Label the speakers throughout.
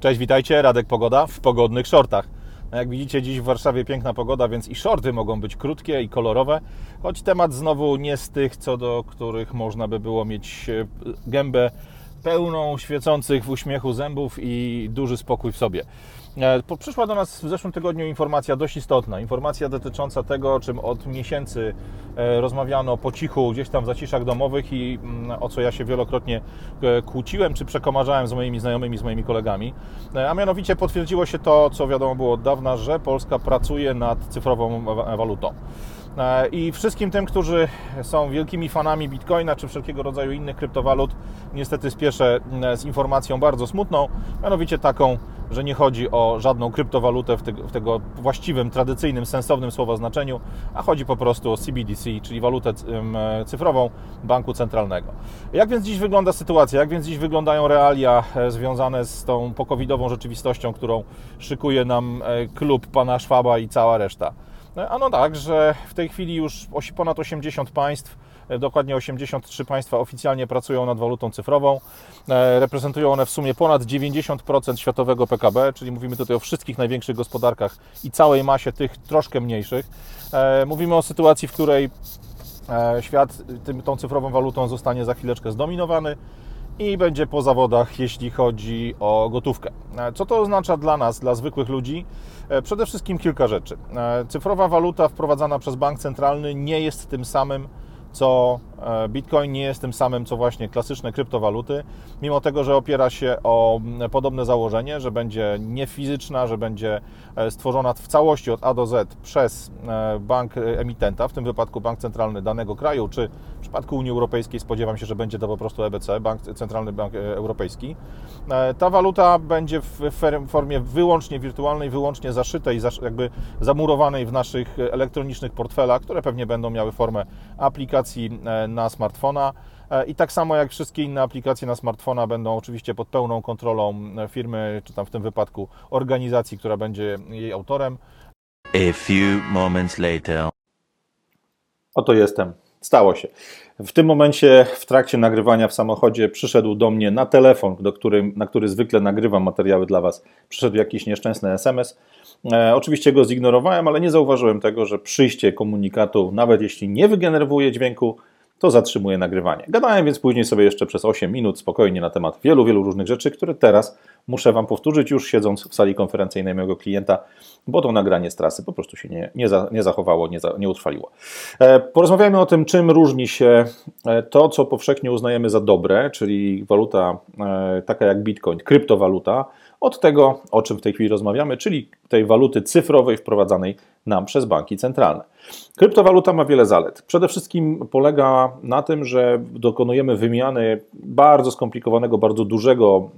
Speaker 1: Cześć, witajcie, Radek Pogoda w pogodnych shortach. No jak widzicie, dziś w Warszawie piękna pogoda, więc i shorty mogą być krótkie i kolorowe, choć temat znowu nie z tych, co do których można by było mieć e, gębę pełną świecących w uśmiechu zębów i duży spokój w sobie. E, przyszła do nas w zeszłym tygodniu informacja dość istotna. Informacja dotycząca tego, o czym od miesięcy e, rozmawiano po cichu gdzieś tam w zaciszach domowych i mm, o co ja się wielokrotnie e, kłóciłem czy przekomarzałem z moimi znajomymi, z moimi kolegami. A mianowicie potwierdziło się to, co wiadomo było od dawna, że Polska pracuje nad cyfrową walutą. E, I wszystkim tym, którzy są wielkimi fanami bitcoina czy wszelkiego rodzaju innych kryptowalut, niestety spieszę z informacją bardzo smutną, mianowicie taką, że nie chodzi o żadną kryptowalutę w, w tego właściwym, tradycyjnym, sensownym słowa znaczeniu, a chodzi po prostu o CBDC, czyli walutę cyfrową banku centralnego. Jak więc dziś wygląda sytuacja? Jak więc dziś wyglądają realia e, związane z tą pokowidową rzeczywistością, którą szykuje nam e, klub pana Szwaba i cała reszta? No, ano tak, że w tej chwili już ponad 80 państw, e, dokładnie 83 państwa oficjalnie pracują nad walutą cyfrową. E, reprezentują one w sumie ponad 90% światowego PKB, czyli mówimy tutaj o wszystkich największych gospodarkach i całej masie tych troszkę mniejszych. E, mówimy o sytuacji, w której świat tym, tą cyfrową walutą zostanie za chwileczkę zdominowany i będzie po zawodach, jeśli chodzi o gotówkę. Co to oznacza dla nas, dla zwykłych ludzi? E, przede wszystkim kilka rzeczy. E, cyfrowa waluta wprowadzana przez bank centralny nie jest tym samym, co e, Bitcoin nie jest tym samym, co właśnie klasyczne kryptowaluty, mimo tego, że opiera się o podobne założenie, że będzie niefizyczna, że będzie e, stworzona w całości od A do Z przez e, bank emitenta, w tym wypadku bank centralny danego kraju, czy w przypadku Unii Europejskiej spodziewam się, że będzie to po prostu EBC, bank, Centralny Bank Europejski. Ta waluta będzie w formie wyłącznie wirtualnej, wyłącznie zaszytej, jakby zamurowanej w naszych elektronicznych portfelach, które pewnie będą miały formę aplikacji, e, na smartfona. E, I tak samo jak wszystkie inne aplikacje na smartfona będą oczywiście pod pełną kontrolą e, firmy, czy tam w tym wypadku organizacji, która będzie jej autorem. A few moments later. Oto jestem. Stało się. W tym momencie, w trakcie nagrywania w samochodzie, przyszedł do mnie na telefon, do który, na który zwykle nagrywam materiały dla Was, przyszedł jakiś nieszczęsny SMS. E, oczywiście go zignorowałem, ale nie zauważyłem tego, że przyjście komunikatu, nawet jeśli nie wygeneruje dźwięku, to zatrzymuje nagrywanie. Gadałem więc później sobie jeszcze przez 8 minut spokojnie na temat wielu, wielu różnych rzeczy, które teraz muszę Wam powtórzyć już siedząc w sali konferencyjnej mojego klienta, bo to nagranie z trasy po prostu się nie, nie, za, nie zachowało, nie, za, nie utrwaliło. E, porozmawiajmy o tym, czym różni się e, to, co powszechnie uznajemy za dobre, czyli waluta e, taka jak Bitcoin, kryptowaluta, od tego, o czym w tej chwili rozmawiamy, czyli tej waluty cyfrowej wprowadzanej nam przez banki centralne. Kryptowaluta ma wiele zalet. Przede wszystkim polega na tym, że dokonujemy wymiany bardzo skomplikowanego, bardzo dużego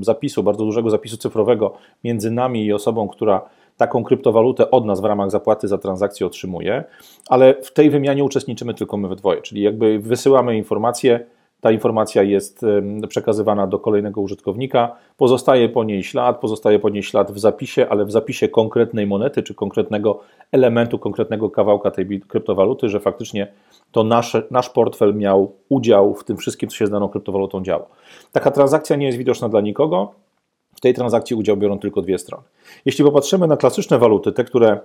Speaker 1: zapisu, bardzo dużego zapisu cyfrowego między nami i osobą, która taką kryptowalutę od nas w ramach zapłaty za transakcję otrzymuje, ale w tej wymianie uczestniczymy tylko my we dwoje, czyli jakby wysyłamy informacje ta informacja jest przekazywana do kolejnego użytkownika, pozostaje po niej ślad, pozostaje po niej ślad w zapisie, ale w zapisie konkretnej monety czy konkretnego elementu, konkretnego kawałka tej kryptowaluty, że faktycznie to nasz, nasz portfel miał udział w tym wszystkim, co się z daną kryptowalutą działo. Taka transakcja nie jest widoczna dla nikogo. W tej transakcji udział biorą tylko dwie strony. Jeśli popatrzymy na klasyczne waluty, te, które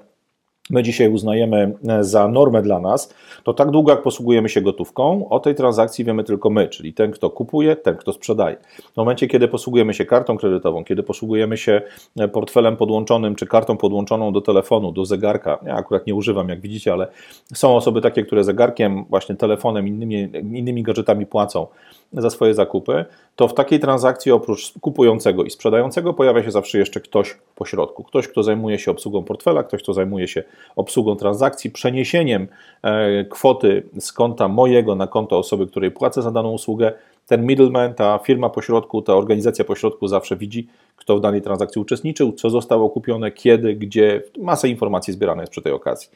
Speaker 1: my dzisiaj uznajemy e, za normę dla nas, to tak długo jak posługujemy się gotówką, o tej transakcji wiemy tylko my, czyli ten, kto kupuje, ten, kto sprzedaje. W momencie, kiedy posługujemy się kartą kredytową, kiedy posługujemy się e, portfelem podłączonym, czy kartą podłączoną do telefonu, do zegarka, ja akurat nie używam, jak widzicie, ale są osoby takie, które zegarkiem, właśnie telefonem, innymi, innymi gadżetami płacą za swoje zakupy, to w takiej transakcji oprócz kupującego i sprzedającego pojawia się zawsze jeszcze ktoś pośrodku. Ktoś, kto zajmuje się obsługą portfela, ktoś, kto zajmuje się obsługą transakcji, przeniesieniem e, kwoty z konta mojego na konto osoby, której płacę za daną usługę. Ten middleman, ta firma pośrodku, ta organizacja pośrodku zawsze widzi, kto w danej transakcji uczestniczył, co zostało kupione, kiedy, gdzie. Masę informacji zbierane jest przy tej okazji.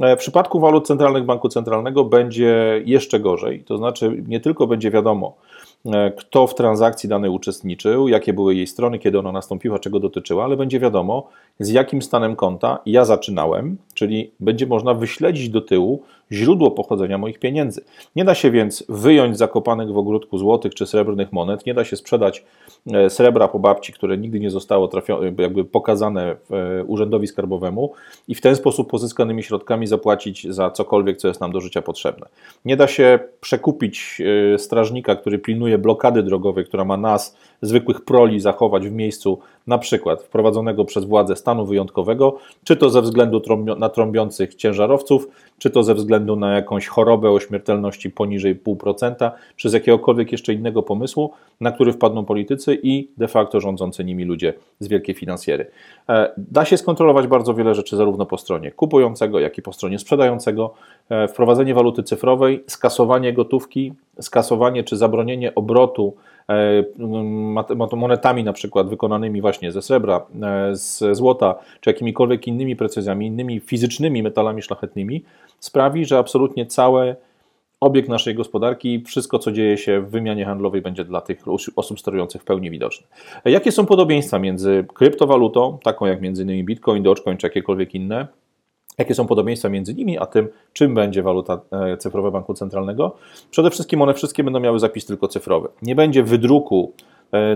Speaker 1: E, w przypadku walut centralnych Banku Centralnego będzie jeszcze gorzej. To znaczy, nie tylko będzie wiadomo, e, kto w transakcji danej uczestniczył, jakie były jej strony, kiedy ona nastąpiła, czego dotyczyła, ale będzie wiadomo, z jakim stanem konta ja zaczynałem, czyli będzie można wyśledzić do tyłu źródło pochodzenia moich pieniędzy. Nie da się więc wyjąć zakopanych w ogródku złotych czy srebrnych monet, nie da się sprzedać e, srebra po babci, które nigdy nie zostało trafione, jakby pokazane e, urzędowi skarbowemu i w ten sposób pozyskanymi środkami zapłacić za cokolwiek, co jest nam do życia potrzebne. Nie da się przekupić e, strażnika, który pilnuje blokady drogowej, która ma nas, zwykłych proli, zachować w miejscu na przykład wprowadzonego przez władze stanu wyjątkowego, czy to ze względu na trąbiących ciężarowców, czy to ze względu na jakąś chorobę o śmiertelności poniżej 0,5%, czy z jakiegokolwiek jeszcze innego pomysłu, na który wpadną politycy i de facto rządzący nimi ludzie z wielkiej finansjery. E, da się skontrolować bardzo wiele rzeczy zarówno po stronie kupującego, jak i po stronie sprzedającego. E, wprowadzenie waluty cyfrowej, skasowanie gotówki, skasowanie czy zabronienie obrotu e, monetami na przykład wykonanymi właśnie ze srebra, z złota, czy jakimikolwiek innymi precyzjami, innymi fizycznymi metalami szlachetnymi, sprawi, że absolutnie cały obieg naszej gospodarki, wszystko co dzieje się w wymianie handlowej będzie dla tych osób sterujących w pełni widoczne. Jakie są podobieństwa między kryptowalutą, taką jak m.in. Bitcoin, Dogecoin czy jakiekolwiek inne, Jakie są podobieństwa między nimi, a tym, czym będzie waluta e, cyfrowa banku centralnego? Przede wszystkim one wszystkie będą miały zapis tylko cyfrowy. Nie będzie wydruku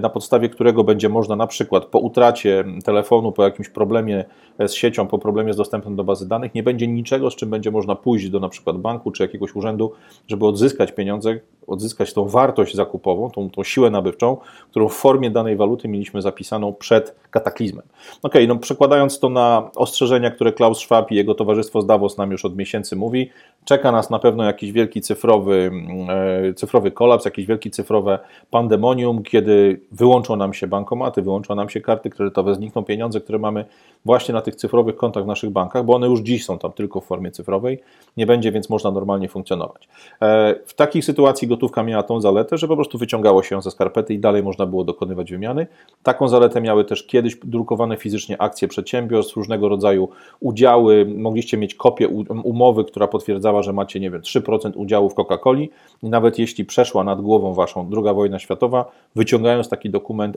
Speaker 1: na podstawie którego będzie można na przykład po utracie telefonu, po jakimś problemie z siecią, po problemie z dostępem do bazy danych, nie będzie niczego, z czym będzie można pójść do na przykład banku czy jakiegoś urzędu, żeby odzyskać pieniądze, odzyskać tą wartość zakupową, tą, tą siłę nabywczą, którą w formie danej waluty mieliśmy zapisaną przed kataklizmem. Ok, no przekładając to na ostrzeżenia, które Klaus Schwab i jego towarzystwo z Davos nam już od miesięcy mówi, czeka nas na pewno jakiś wielki cyfrowy, e, cyfrowy kolaps, jakieś wielkie cyfrowe pandemonium, kiedy wyłączą nam się bankomaty, wyłączą nam się karty kredytowe, znikną pieniądze, które mamy właśnie na tych cyfrowych kontach w naszych bankach, bo one już dziś są tam tylko w formie cyfrowej, nie będzie więc można normalnie funkcjonować. E, w takiej sytuacji gotówka miała tą zaletę, że po prostu wyciągało się ją ze skarpety i dalej można było dokonywać wymiany. Taką zaletę miały też kiedyś drukowane fizycznie akcje przedsiębiorstw, różnego rodzaju udziały, mogliście mieć kopię umowy, która potwierdzała, że macie, nie wiem, 3% udziału w Coca-Coli i nawet jeśli przeszła nad głową waszą druga wojna światowa, wyciągając taki dokument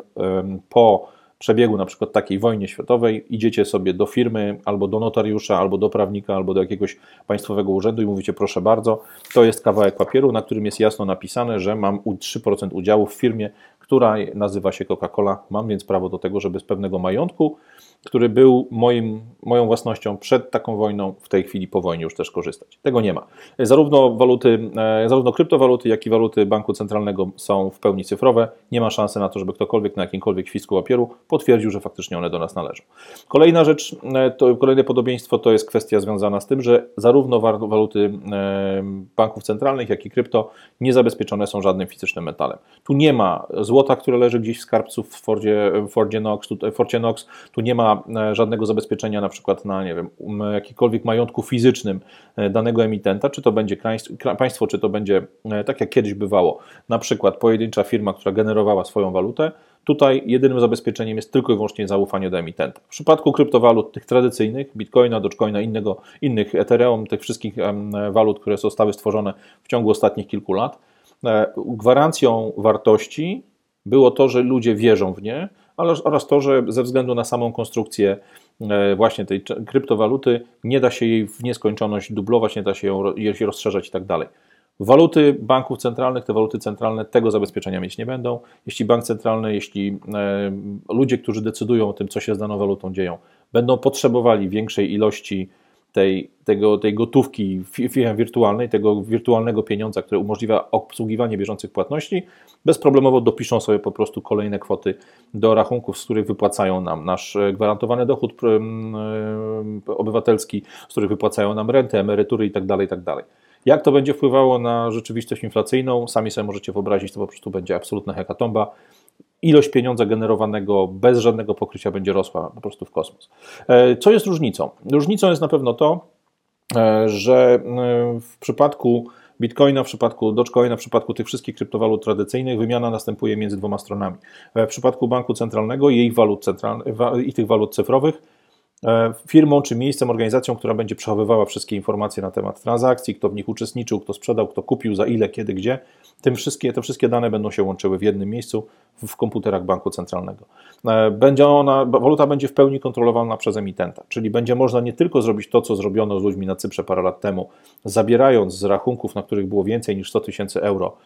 Speaker 1: po przebiegu na przykład takiej wojny światowej, idziecie sobie do firmy, albo do notariusza, albo do prawnika, albo do jakiegoś państwowego urzędu i mówicie, proszę bardzo, to jest kawałek papieru, na którym jest jasno napisane, że mam 3% udziału w firmie, która nazywa się Coca-Cola. Mam więc prawo do tego, żeby z pewnego majątku który był moim, moją własnością przed taką wojną, w tej chwili po wojnie już też korzystać. Tego nie ma. Zarówno waluty, e, zarówno kryptowaluty, jak i waluty banku centralnego są w pełni cyfrowe. Nie ma szansy na to, żeby ktokolwiek na jakimkolwiek świsku papieru potwierdził, że faktycznie one do nas należą. Kolejna rzecz, e, to, kolejne podobieństwo to jest kwestia związana z tym, że zarówno waluty e, banków centralnych, jak i krypto nie zabezpieczone są żadnym fizycznym metalem. Tu nie ma złota, które leży gdzieś w skarbcu w Fordzie, Fordzie tu, w Forcie Knox, tu nie ma E, żadnego zabezpieczenia na przykład na, nie wiem, jakikolwiek majątku fizycznym e, danego emitenta, czy to będzie państwo, czy to będzie e, tak jak kiedyś bywało, na przykład pojedyncza firma, która generowała swoją walutę, Tutaj jedynym zabezpieczeniem jest tylko i wyłącznie zaufanie do emitenta. W przypadku kryptowalut tych tradycyjnych, Bitcoina, Dogecoina, innego, innych Ethereum, tych wszystkich walut, które zostały stworzone w ciągu ostatnich kilku lat, gwarancją wartości było to, że ludzie wierzą w nie, oraz to, że ze względu na samą konstrukcję e, właśnie tej kryptowaluty nie da się jej w nieskończoność dublować, nie da się ją rozszerzać i tak dalej. Waluty banków centralnych, te waluty centralne tego zabezpieczenia mieć nie będą. Jeśli bank centralny, jeśli e, ludzie, którzy decydują o tym, co się z daną walutą dzieją, będą potrzebowali większej ilości tej, tego, tej gotówki wirtualnej, tego wirtualnego pieniądza, które umożliwia obsługiwanie bieżących płatności, bezproblemowo dopiszą sobie po prostu kolejne kwoty do rachunków, z których wypłacają nam nasz e, gwarantowany dochód e, obywatelski, z których wypłacają nam rentę, emerytury itd. Tak itd. Jak to będzie wpływało na rzeczywistość inflacyjną? Sami sobie możecie wyobrazić, to po prostu będzie absolutna hekatomba ilość pieniądza generowanego bez żadnego pokrycia będzie rosła po prostu w kosmos. E, co jest różnicą? Różnicą jest na pewno to, e, że e, w przypadku Bitcoina, w przypadku Dogecoina, w przypadku tych wszystkich kryptowalut tradycyjnych wymiana następuje między dwoma stronami. W przypadku banku centralnego ich walut centralnych i tych walut cyfrowych firmą czy miejscem, organizacją, która będzie przechowywała wszystkie informacje na temat transakcji, kto w nich uczestniczył, kto sprzedał, kto kupił, za ile, kiedy, gdzie. Tym wszystkie, te wszystkie dane będą się łączyły w jednym miejscu w komputerach banku centralnego. E, będzie ona, waluta będzie w pełni kontrolowana przez emitenta, czyli będzie można nie tylko zrobić to, co zrobiono z ludźmi na Cyprze parę lat temu, zabierając z rachunków, na których było więcej niż 100 tysięcy euro,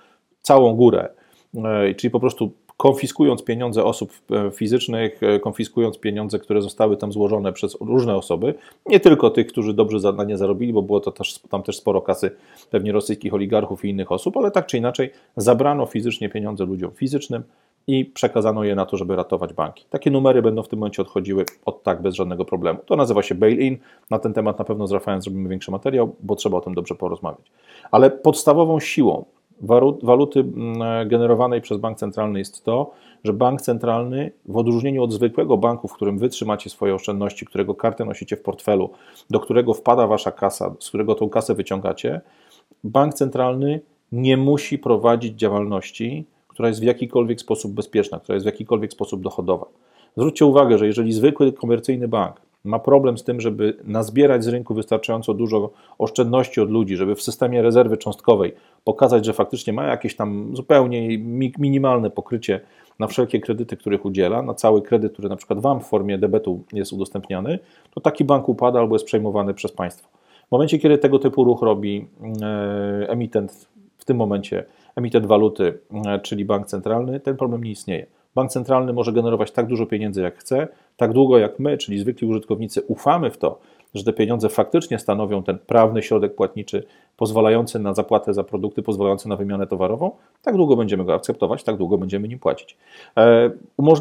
Speaker 1: całą górę, e, czyli po prostu konfiskując pieniądze osób e, fizycznych, konfiskując pieniądze, które zostały tam złożone przez różne osoby, nie tylko tych, którzy dobrze na nie zarobili, bo było to też, tam też sporo kasy pewnie rosyjskich oligarchów i innych osób, ale tak czy inaczej zabrano fizycznie pieniądze ludziom fizycznym, i przekazano je na to, żeby ratować banki. Takie numery będą w tym momencie odchodziły od tak bez żadnego problemu. To nazywa się bail-in. Na ten temat na pewno z Rafałem zrobimy większy materiał, bo trzeba o tym dobrze porozmawiać. Ale podstawową siłą waluty mm, generowanej przez bank centralny jest to, że bank centralny, w odróżnieniu od zwykłego banku, w którym wy trzymacie swoje oszczędności, którego kartę nosicie w portfelu, do którego wpada wasza kasa, z którego tą kasę wyciągacie, bank centralny nie musi prowadzić działalności, która jest w jakikolwiek sposób bezpieczna, która jest w jakikolwiek sposób dochodowa. Zwróćcie uwagę, że jeżeli zwykły komercyjny bank ma problem z tym, żeby nazbierać z rynku wystarczająco dużo oszczędności od ludzi, żeby w systemie rezerwy cząstkowej pokazać, że faktycznie ma jakieś tam zupełnie minimalne pokrycie na wszelkie kredyty, których udziela, na cały kredyt, który na przykład Wam w formie debetu jest udostępniany, to taki bank upada albo jest przejmowany przez państwo. W momencie, kiedy tego typu ruch robi e, emitent, w tym momencie emitent waluty, e, czyli bank centralny, ten problem nie istnieje. Bank centralny może generować tak dużo pieniędzy, jak chce, tak długo jak my, czyli zwykli użytkownicy, ufamy w to, że te pieniądze faktycznie stanowią ten prawny środek płatniczy pozwalający na zapłatę za produkty, pozwalający na wymianę towarową, tak długo będziemy go akceptować, tak długo będziemy nim płacić. E,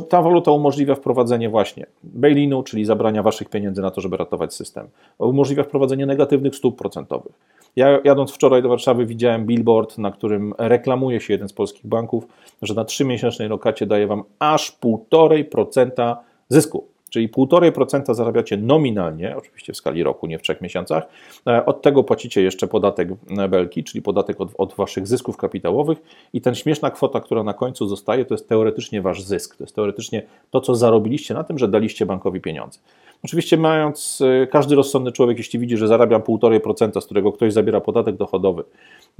Speaker 1: ta waluta umożliwia wprowadzenie właśnie bail-inu, czyli zabrania waszych pieniędzy na to, żeby ratować system. Umożliwia wprowadzenie negatywnych stóp procentowych. Ja jadąc wczoraj do Warszawy widziałem billboard, na którym reklamuje się jeden z polskich banków, że na 3-miesięcznej lokacie daje Wam aż 1,5% zysku. Czyli 1,5% zarabiacie nominalnie, oczywiście w skali roku, nie w trzech miesiącach. E, od tego płacicie jeszcze podatek belki, czyli podatek od, od waszych zysków kapitałowych i ten śmieszna kwota, która na końcu zostaje, to jest teoretycznie wasz zysk. To jest teoretycznie to, co zarobiliście na tym, że daliście bankowi pieniądze. Oczywiście mając, e, każdy rozsądny człowiek, jeśli widzi, że zarabiam 1,5%, z którego ktoś zabiera podatek dochodowy,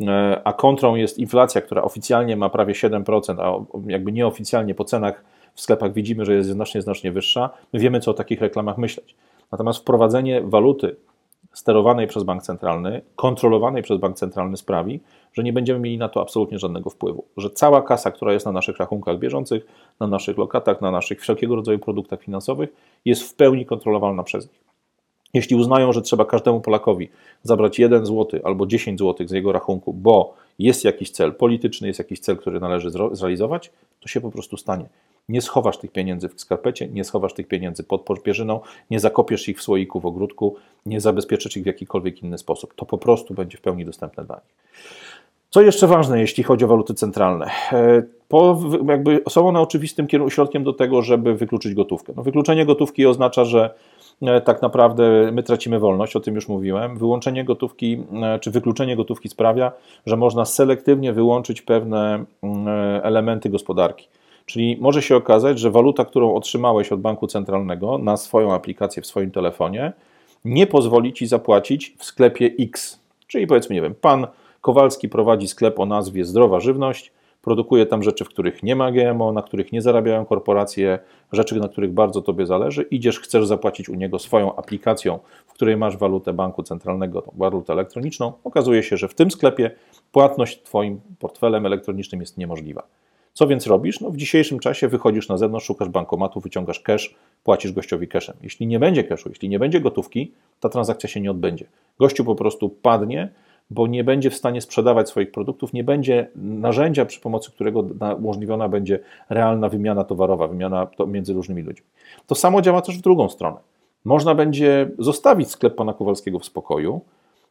Speaker 1: e, a kontrą jest inflacja, która oficjalnie ma prawie 7%, a jakby nieoficjalnie po cenach w sklepach widzimy, że jest znacznie, znacznie wyższa, my wiemy, co o takich reklamach myśleć. Natomiast wprowadzenie waluty sterowanej przez bank centralny, kontrolowanej przez bank centralny sprawi, że nie będziemy mieli na to absolutnie żadnego wpływu. Że cała kasa, która jest na naszych rachunkach bieżących, na naszych lokatach, na naszych wszelkiego rodzaju produktach finansowych, jest w pełni kontrolowalna przez nich. Jeśli uznają, że trzeba każdemu Polakowi zabrać 1 zł albo 10 zł z jego rachunku, bo jest jakiś cel polityczny, jest jakiś cel, który należy zrealizować, to się po prostu stanie. Nie schowasz tych pieniędzy w skarpecie, nie schowasz tych pieniędzy pod pierzyną, nie zakopiesz ich w słoiku w ogródku, nie zabezpieczysz ich w jakikolwiek inny sposób. To po prostu będzie w pełni dostępne dla nich. Co jeszcze ważne, jeśli chodzi o waluty centralne? E, po, jakby są one oczywistym środkiem do tego, żeby wykluczyć gotówkę. No, wykluczenie gotówki oznacza, że e, tak naprawdę my tracimy wolność, o tym już mówiłem. Wyłączenie gotówki, e, czy wykluczenie gotówki sprawia, że można selektywnie wyłączyć pewne mm, elementy gospodarki. Czyli może się okazać, że waluta, którą otrzymałeś od banku centralnego na swoją aplikację w swoim telefonie, nie pozwoli ci zapłacić w sklepie X. Czyli powiedzmy, nie wiem, pan Kowalski prowadzi sklep o nazwie Zdrowa Żywność, produkuje tam rzeczy, w których nie ma GMO, na których nie zarabiają korporacje, rzeczy, na których bardzo Tobie zależy. Idziesz, chcesz zapłacić u niego swoją aplikacją, w której masz walutę banku centralnego, walutę elektroniczną. Okazuje się, że w tym sklepie płatność Twoim portfelem elektronicznym jest niemożliwa. Co więc robisz? No, w dzisiejszym czasie wychodzisz na zewnątrz, szukasz bankomatu, wyciągasz cash, płacisz gościowi cashem. Jeśli nie będzie cashu, jeśli nie będzie gotówki, ta transakcja się nie odbędzie. Gościu po prostu padnie, bo nie będzie w stanie sprzedawać swoich produktów, nie będzie narzędzia, przy pomocy którego umożliwiona będzie realna wymiana towarowa, wymiana między różnymi ludźmi. To samo działa też w drugą stronę. Można będzie zostawić sklep pana Kowalskiego w spokoju,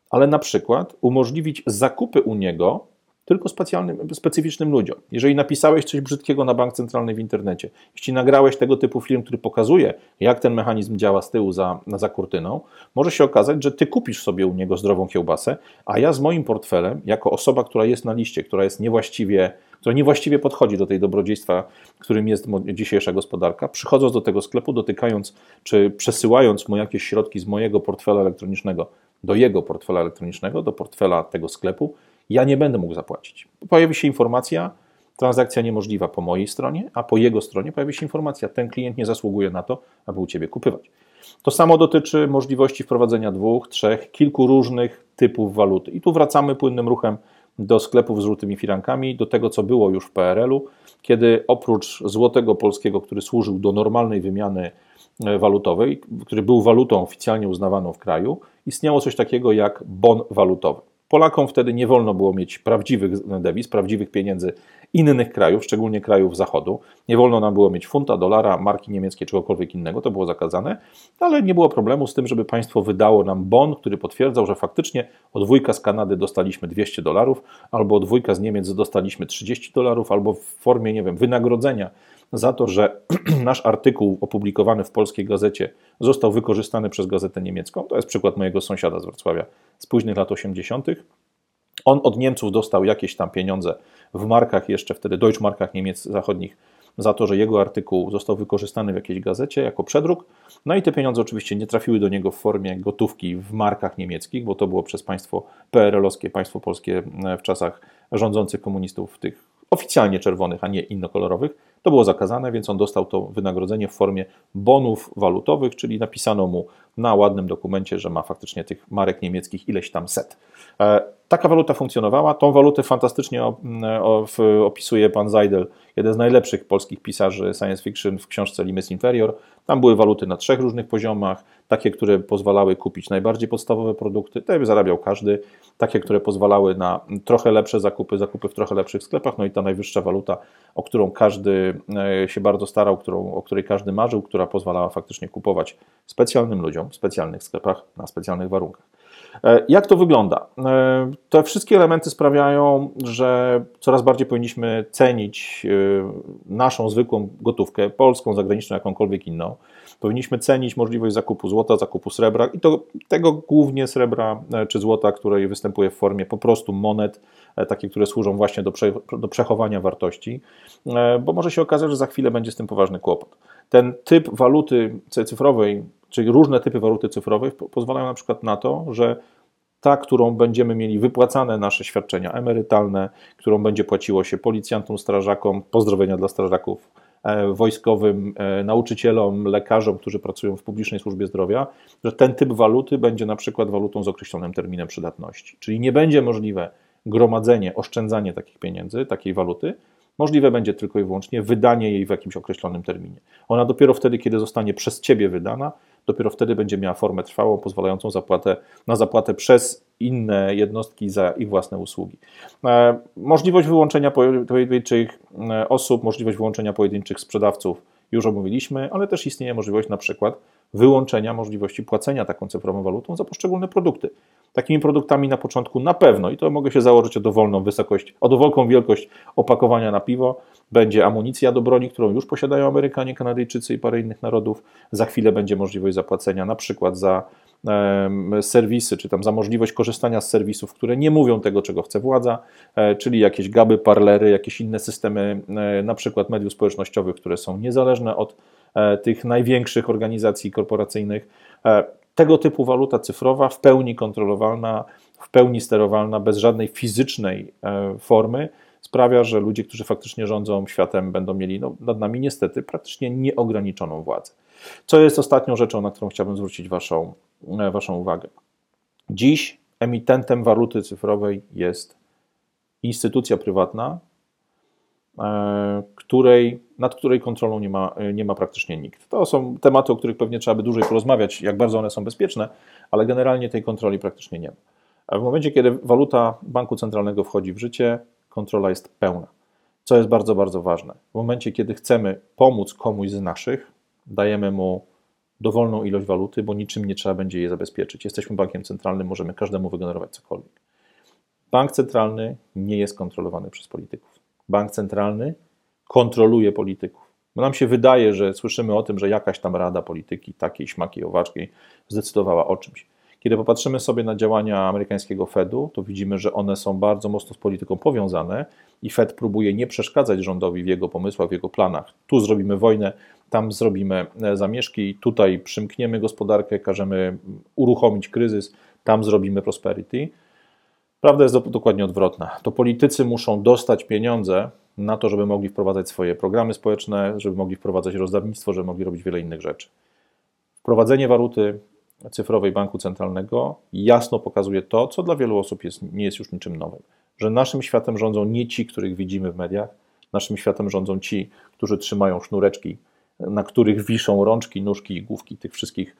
Speaker 1: ale na przykład umożliwić zakupy u niego tylko specjalnym, specyficznym ludziom. Jeżeli napisałeś coś brzydkiego na bank centralny w internecie, jeśli nagrałeś tego typu film, który pokazuje, jak ten mechanizm działa z tyłu za, za kurtyną, może się okazać, że ty kupisz sobie u niego zdrową kiełbasę, a ja z moim portfelem, jako osoba, która jest na liście, która jest niewłaściwie która niewłaściwie podchodzi do tej dobrodziejstwa, którym jest dzisiejsza gospodarka, przychodząc do tego sklepu, dotykając czy przesyłając mu jakieś środki z mojego portfela elektronicznego do jego portfela elektronicznego, do portfela tego sklepu, ja nie będę mógł zapłacić. Pojawi się informacja, transakcja niemożliwa po mojej stronie, a po jego stronie pojawi się informacja, ten klient nie zasługuje na to, aby u Ciebie kupywać. To samo dotyczy możliwości wprowadzenia dwóch, trzech, kilku różnych typów waluty. I tu wracamy płynnym ruchem do sklepów z żółtymi firankami, do tego, co było już w PRL-u, kiedy oprócz złotego polskiego, który służył do normalnej wymiany e, walutowej, który był walutą oficjalnie uznawaną w kraju, istniało coś takiego jak bon walutowy. Polakom wtedy nie wolno było mieć prawdziwych dewiz, prawdziwych pieniędzy innych krajów, szczególnie krajów zachodu. Nie wolno nam było mieć funta, dolara, marki niemieckie, czegokolwiek innego, to było zakazane, ale nie było problemu z tym, żeby państwo wydało nam bon, który potwierdzał, że faktycznie od wujka z Kanady dostaliśmy 200 dolarów, albo od wujka z Niemiec dostaliśmy 30 dolarów, albo w formie, nie wiem, wynagrodzenia za to, że nasz artykuł opublikowany w polskiej gazecie został wykorzystany przez gazetę niemiecką. To jest przykład mojego sąsiada z Wrocławia z późnych lat 80. On od Niemców dostał jakieś tam pieniądze w markach, jeszcze wtedy Deutschmarkach Niemiec zachodnich, za to, że jego artykuł został wykorzystany w jakiejś gazecie jako przedruk. No i te pieniądze oczywiście nie trafiły do niego w formie gotówki w markach niemieckich, bo to było przez państwo PRL-owskie, państwo polskie w czasach rządzących komunistów, tych oficjalnie czerwonych, a nie innokolorowych. To było zakazane, więc on dostał to wynagrodzenie w formie bonów walutowych, czyli napisano mu na ładnym dokumencie, że ma faktycznie tych marek niemieckich ileś tam set. E, taka waluta funkcjonowała. Tą walutę fantastycznie opisuje pan Zajdel, jeden z najlepszych polskich pisarzy science fiction w książce Limes Inferior. Tam były waluty na trzech różnych poziomach, takie, które pozwalały kupić najbardziej podstawowe produkty, by zarabiał każdy, takie, które pozwalały na trochę lepsze zakupy, zakupy w trochę lepszych sklepach, no i ta najwyższa waluta, o którą każdy e, się bardzo starał, którą, o której każdy marzył, która pozwalała faktycznie kupować specjalnym ludziom w specjalnych sklepach na specjalnych warunkach. E, jak to wygląda? E, te wszystkie elementy sprawiają, że coraz bardziej powinniśmy cenić naszą zwykłą gotówkę, polską, zagraniczną, jakąkolwiek inną. Powinniśmy cenić możliwość zakupu złota, zakupu srebra i to tego głównie srebra czy złota, które występuje w formie po prostu monet, takie, które służą właśnie do, prze, do przechowania wartości, e, bo może się okazać, że za chwilę będzie z tym poważny kłopot. Ten typ waluty cyfrowej, czyli różne typy waluty cyfrowej pozwalają na przykład na to, że ta, którą będziemy mieli wypłacane nasze świadczenia emerytalne, którą będzie płaciło się policjantom, strażakom, pozdrowienia dla strażaków E, wojskowym, e, nauczycielom, lekarzom, którzy pracują w publicznej służbie zdrowia, że ten typ waluty będzie na przykład walutą z określonym terminem przydatności. Czyli nie będzie możliwe gromadzenie, oszczędzanie takich pieniędzy, takiej waluty, Możliwe będzie tylko i wyłącznie wydanie jej w jakimś określonym terminie. Ona dopiero wtedy, kiedy zostanie przez Ciebie wydana, dopiero wtedy będzie miała formę trwałą, pozwalającą zapłatę, na zapłatę przez inne jednostki za ich własne usługi. E, możliwość wyłączenia pojedynczych e, osób, możliwość wyłączenia pojedynczych sprzedawców już omówiliśmy, ale też istnieje możliwość na przykład wyłączenia możliwości płacenia taką cyfrową walutą za poszczególne produkty. Takimi produktami na początku na pewno, i to mogę się założyć o dowolną wysokość, o dowolną wielkość opakowania na piwo, będzie amunicja do broni, którą już posiadają Amerykanie, Kanadyjczycy i parę innych narodów. Za chwilę będzie możliwość zapłacenia na przykład za serwisy, czy tam za możliwość korzystania z serwisów, które nie mówią tego, czego chce władza, e, czyli jakieś gaby, parlery, jakieś inne systemy, e, na przykład mediów społecznościowych, które są niezależne od e, tych największych organizacji korporacyjnych. Tego typu waluta cyfrowa, w pełni kontrolowalna, w pełni sterowalna, bez żadnej fizycznej formy, sprawia, że ludzie, którzy faktycznie rządzą światem, będą mieli no, nad nami niestety praktycznie nieograniczoną władzę. Co jest ostatnią rzeczą, na którą chciałbym zwrócić Waszą, e, waszą uwagę? Dziś emitentem waluty cyfrowej jest instytucja prywatna, e, której, nad której kontrolą nie ma, nie ma praktycznie nikt. To są tematy, o których pewnie trzeba by dłużej porozmawiać, jak bardzo one są bezpieczne, ale generalnie tej kontroli praktycznie nie ma. A w momencie, kiedy waluta banku centralnego wchodzi w życie, kontrola jest pełna. Co jest bardzo, bardzo ważne. W momencie, kiedy chcemy pomóc komuś z naszych, dajemy mu dowolną ilość waluty, bo niczym nie trzeba będzie jej zabezpieczyć. Jesteśmy bankiem centralnym, możemy każdemu wygenerować cokolwiek. Bank centralny nie jest kontrolowany przez polityków. Bank centralny kontroluje polityków. Bo nam się wydaje, że słyszymy o tym, że jakaś tam rada polityki, takiej, śmakiej, owaczkiej, zdecydowała o czymś. Kiedy popatrzymy sobie na działania amerykańskiego Fedu, to widzimy, że one są bardzo mocno z polityką powiązane i Fed próbuje nie przeszkadzać rządowi w jego pomysłach, w jego planach. Tu zrobimy wojnę, tam zrobimy e, zamieszki, tutaj przymkniemy gospodarkę, każemy uruchomić kryzys, tam zrobimy prosperity. Prawda jest dokładnie odwrotna. To politycy muszą dostać pieniądze na to, żeby mogli wprowadzać swoje programy społeczne, żeby mogli wprowadzać rozdawnictwo, żeby mogli robić wiele innych rzeczy. Wprowadzenie waluty cyfrowej banku centralnego jasno pokazuje to, co dla wielu osób jest, nie jest już niczym nowym, że naszym światem rządzą nie ci, których widzimy w mediach, naszym światem rządzą ci, którzy trzymają sznureczki, na których wiszą rączki, nóżki i główki tych wszystkich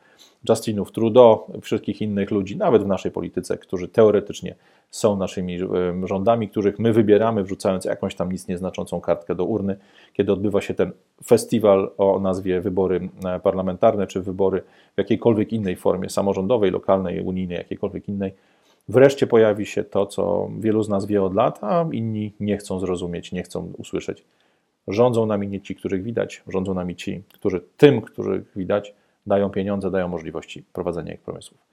Speaker 1: Justinów Trudeau, wszystkich innych ludzi, nawet w naszej polityce, którzy teoretycznie są naszymi rządami, których my wybieramy, wrzucając jakąś tam nic nieznaczącą kartkę do urny, kiedy odbywa się ten festiwal o nazwie wybory e, parlamentarne, czy wybory w jakiejkolwiek innej formie, samorządowej, lokalnej, unijnej, jakiejkolwiek innej. Wreszcie pojawi się to, co wielu z nas wie od lat, a inni nie chcą zrozumieć, nie chcą usłyszeć. Rządzą nami nie ci, których widać, rządzą nami ci, którzy tym, których widać, dają pieniądze, dają możliwości prowadzenia ich pomysłów.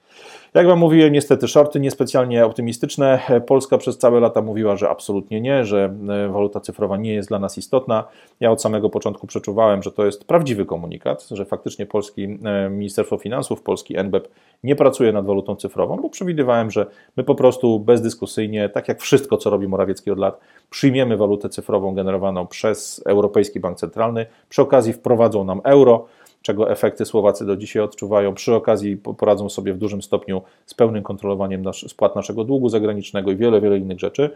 Speaker 1: Jak Wam mówiłem, niestety shorty niespecjalnie optymistyczne. Polska przez całe lata mówiła, że absolutnie nie, że e, waluta cyfrowa nie jest dla nas istotna. Ja od samego początku przeczuwałem, że to jest prawdziwy komunikat, że faktycznie polski e, Ministerstwo Finansów, polski NBEP nie pracuje nad walutą cyfrową, bo przewidywałem, że my po prostu bezdyskusyjnie, tak jak wszystko, co robi Morawiecki od lat, przyjmiemy walutę cyfrową generowaną przez Europejski Bank Centralny. Przy okazji wprowadzą nam euro czego efekty Słowacy do dzisiaj odczuwają. Przy okazji poradzą sobie w dużym stopniu z pełnym kontrolowaniem nasz, spłat naszego długu zagranicznego i wiele, wiele innych rzeczy.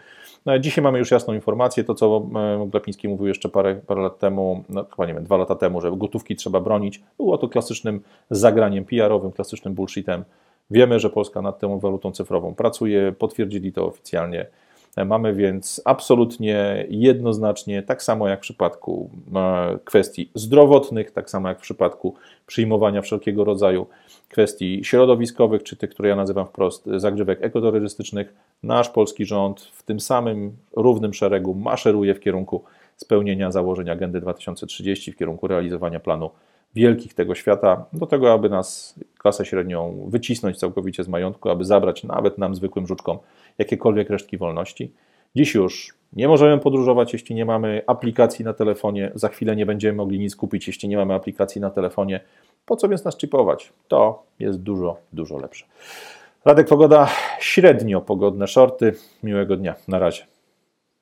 Speaker 1: No, dzisiaj mamy już jasną informację, to co e, Glapiński mówił jeszcze parę, parę lat temu, no, chyba nie wiem, dwa lata temu, że gotówki trzeba bronić. Było to klasycznym zagraniem PR-owym, klasycznym bullshitem. Wiemy, że Polska nad tą walutą cyfrową pracuje, potwierdzili to oficjalnie. Mamy więc absolutnie jednoznacznie, tak samo jak w przypadku e, kwestii zdrowotnych, tak samo jak w przypadku przyjmowania wszelkiego rodzaju kwestii środowiskowych, czy tych, które ja nazywam wprost zagrzewek ekoterrorystycznych, nasz polski rząd w tym samym równym szeregu maszeruje w kierunku spełnienia założeń Agendy 2030, w kierunku realizowania planu wielkich tego świata, do tego, aby nas, klasę średnią, wycisnąć całkowicie z majątku, aby zabrać nawet nam, zwykłym żuczkom, jakiekolwiek resztki wolności. Dziś już nie możemy podróżować, jeśli nie mamy aplikacji na telefonie. Za chwilę nie będziemy mogli nic kupić, jeśli nie mamy aplikacji na telefonie. Po co więc nas chipować? To jest dużo, dużo lepsze. Radek Pogoda, średnio pogodne shorty. Miłego dnia. Na razie.